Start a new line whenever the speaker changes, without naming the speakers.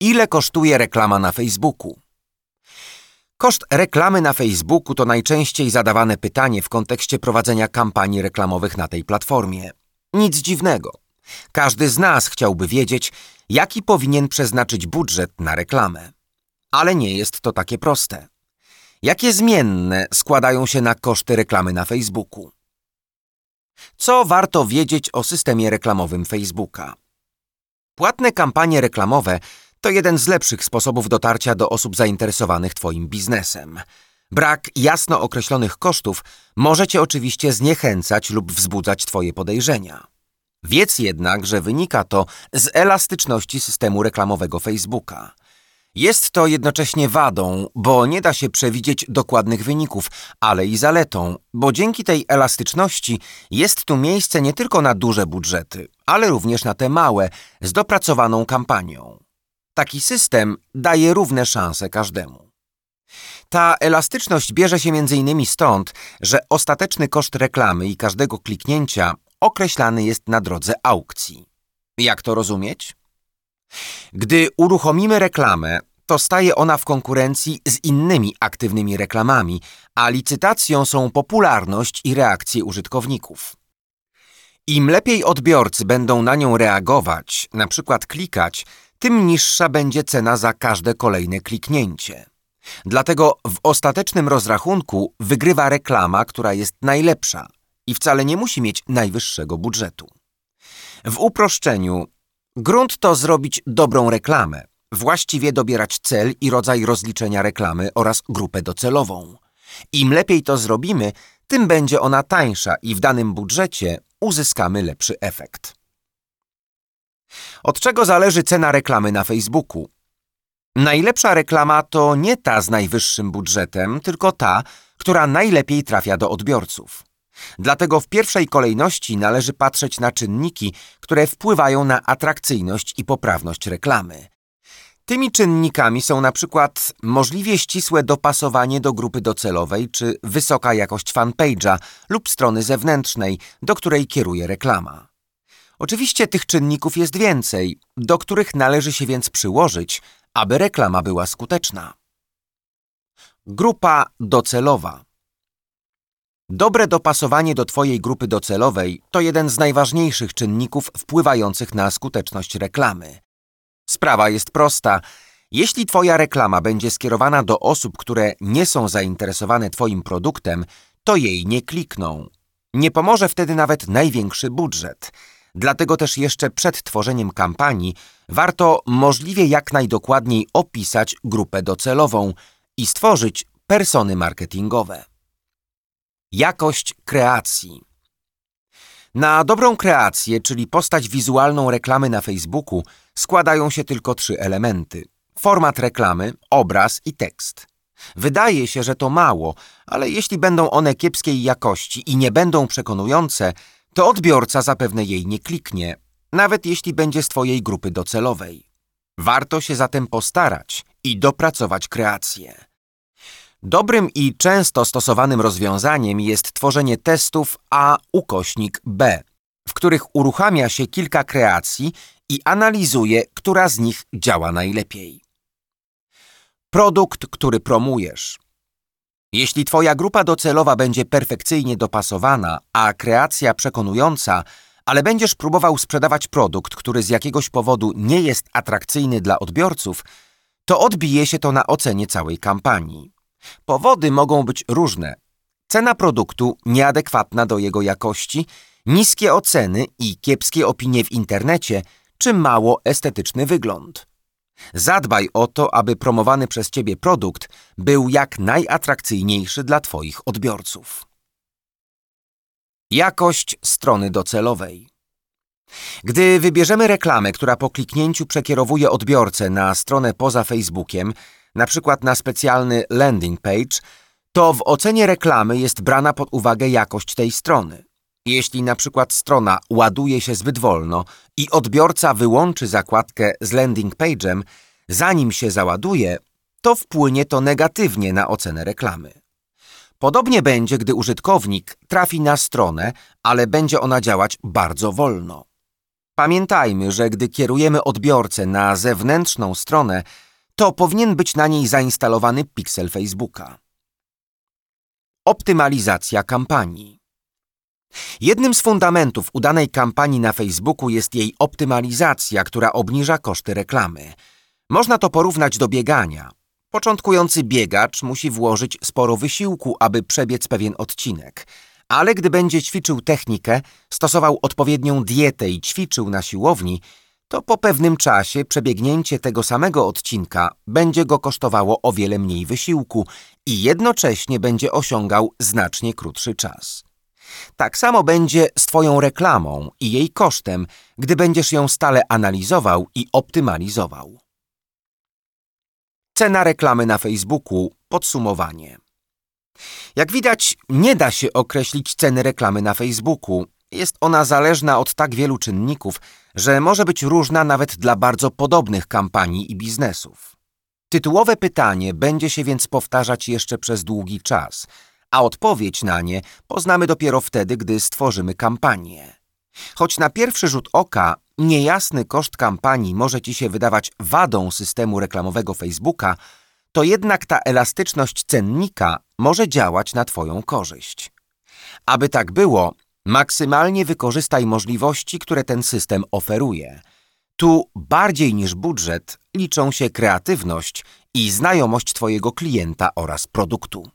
Ile kosztuje reklama na Facebooku? Koszt reklamy na Facebooku to najczęściej zadawane pytanie w kontekście prowadzenia kampanii reklamowych na tej platformie. Nic dziwnego. Każdy z nas chciałby wiedzieć, jaki powinien przeznaczyć budżet na reklamę. Ale nie jest to takie proste. Jakie zmienne składają się na koszty reklamy na Facebooku? Co warto wiedzieć o systemie reklamowym Facebooka? Płatne kampanie reklamowe to jeden z lepszych sposobów dotarcia do osób zainteresowanych Twoim biznesem. Brak jasno określonych kosztów może Cię oczywiście zniechęcać lub wzbudzać Twoje podejrzenia. Wiedz jednak, że wynika to z elastyczności systemu reklamowego Facebooka. Jest to jednocześnie wadą, bo nie da się przewidzieć dokładnych wyników, ale i zaletą, bo dzięki tej elastyczności jest tu miejsce nie tylko na duże budżety, ale również na te małe, z dopracowaną kampanią. Taki system daje równe szanse każdemu. Ta elastyczność bierze się m.in. stąd, że ostateczny koszt reklamy i każdego kliknięcia określany jest na drodze aukcji. Jak to rozumieć? Gdy uruchomimy reklamę, to staje ona w konkurencji z innymi aktywnymi reklamami, a licytacją są popularność i reakcje użytkowników. Im lepiej odbiorcy będą na nią reagować, na przykład klikać, tym niższa będzie cena za każde kolejne kliknięcie. Dlatego w ostatecznym rozrachunku wygrywa reklama, która jest najlepsza i wcale nie musi mieć najwyższego budżetu. W uproszczeniu, grunt to zrobić dobrą reklamę, właściwie dobierać cel i rodzaj rozliczenia reklamy oraz grupę docelową. Im lepiej to zrobimy, tym będzie ona tańsza i w danym budżecie uzyskamy lepszy efekt. Od czego zależy cena reklamy na Facebooku? Najlepsza reklama to nie ta z najwyższym budżetem, tylko ta, która najlepiej trafia do odbiorców. Dlatego w pierwszej kolejności należy patrzeć na czynniki, które wpływają na atrakcyjność i poprawność reklamy. Tymi czynnikami są na przykład możliwie ścisłe dopasowanie do grupy docelowej czy wysoka jakość fanpage'a lub strony zewnętrznej, do której kieruje reklama. Oczywiście tych czynników jest więcej, do których należy się więc przyłożyć, aby reklama była skuteczna. Grupa docelowa. Dobre dopasowanie do Twojej grupy docelowej to jeden z najważniejszych czynników wpływających na skuteczność reklamy. Sprawa jest prosta. Jeśli Twoja reklama będzie skierowana do osób, które nie są zainteresowane Twoim produktem, to jej nie klikną. Nie pomoże wtedy nawet największy budżet. Dlatego też jeszcze przed tworzeniem kampanii warto możliwie jak najdokładniej opisać grupę docelową i stworzyć persony marketingowe. Jakość kreacji. Na dobrą kreację, czyli postać wizualną reklamy na Facebooku, składają się tylko trzy elementy: format reklamy, obraz i tekst. Wydaje się, że to mało, ale jeśli będą one kiepskiej jakości i nie będą przekonujące, to odbiorca zapewne jej nie kliknie, nawet jeśli będzie z Twojej grupy docelowej. Warto się zatem postarać i dopracować kreację. Dobrym i często stosowanym rozwiązaniem jest tworzenie testów A ukośnik B, w których uruchamia się kilka kreacji i analizuje, która z nich działa najlepiej. Produkt, który promujesz. Jeśli Twoja grupa docelowa będzie perfekcyjnie dopasowana, a kreacja przekonująca, ale będziesz próbował sprzedawać produkt, który z jakiegoś powodu nie jest atrakcyjny dla odbiorców, to odbije się to na ocenie całej kampanii. Powody mogą być różne. Cena produktu nieadekwatna do jego jakości, niskie oceny i kiepskie opinie w internecie, czy mało estetyczny wygląd. Zadbaj o to, aby promowany przez Ciebie produkt był jak najatrakcyjniejszy dla Twoich odbiorców. Jakość strony docelowej. Gdy wybierzemy reklamę, która po kliknięciu przekierowuje odbiorcę na stronę poza Facebookiem, na przykład na specjalny landing page, to w ocenie reklamy jest brana pod uwagę jakość tej strony. Jeśli na przykład strona ładuje się zbyt wolno i odbiorca wyłączy zakładkę z landing page'em, zanim się załaduje, to wpłynie to negatywnie na ocenę reklamy. Podobnie będzie, gdy użytkownik trafi na stronę, ale będzie ona działać bardzo wolno. Pamiętajmy, że gdy kierujemy odbiorcę na zewnętrzną stronę, to powinien być na niej zainstalowany piksel Facebooka. Optymalizacja kampanii. Jednym z fundamentów udanej kampanii na Facebooku jest jej optymalizacja, która obniża koszty reklamy. Można to porównać do biegania. Początkujący biegacz musi włożyć sporo wysiłku, aby przebiec pewien odcinek. Ale gdy będzie ćwiczył technikę, stosował odpowiednią dietę i ćwiczył na siłowni, to po pewnym czasie przebiegnięcie tego samego odcinka będzie go kosztowało o wiele mniej wysiłku i jednocześnie będzie osiągał znacznie krótszy czas. Tak samo będzie z Twoją reklamą i jej kosztem, gdy będziesz ją stale analizował i optymalizował. Cena reklamy na Facebooku podsumowanie. Jak widać, nie da się określić ceny reklamy na Facebooku. Jest ona zależna od tak wielu czynników, że może być różna nawet dla bardzo podobnych kampanii i biznesów. Tytułowe pytanie będzie się więc powtarzać jeszcze przez długi czas, a odpowiedź na nie poznamy dopiero wtedy, gdy stworzymy kampanię. Choć na pierwszy rzut oka niejasny koszt kampanii może Ci się wydawać wadą systemu reklamowego Facebooka, to jednak ta elastyczność cennika może działać na Twoją korzyść. Aby tak było, maksymalnie wykorzystaj możliwości, które ten system oferuje. Tu bardziej niż budżet liczą się kreatywność i znajomość Twojego klienta oraz produktu.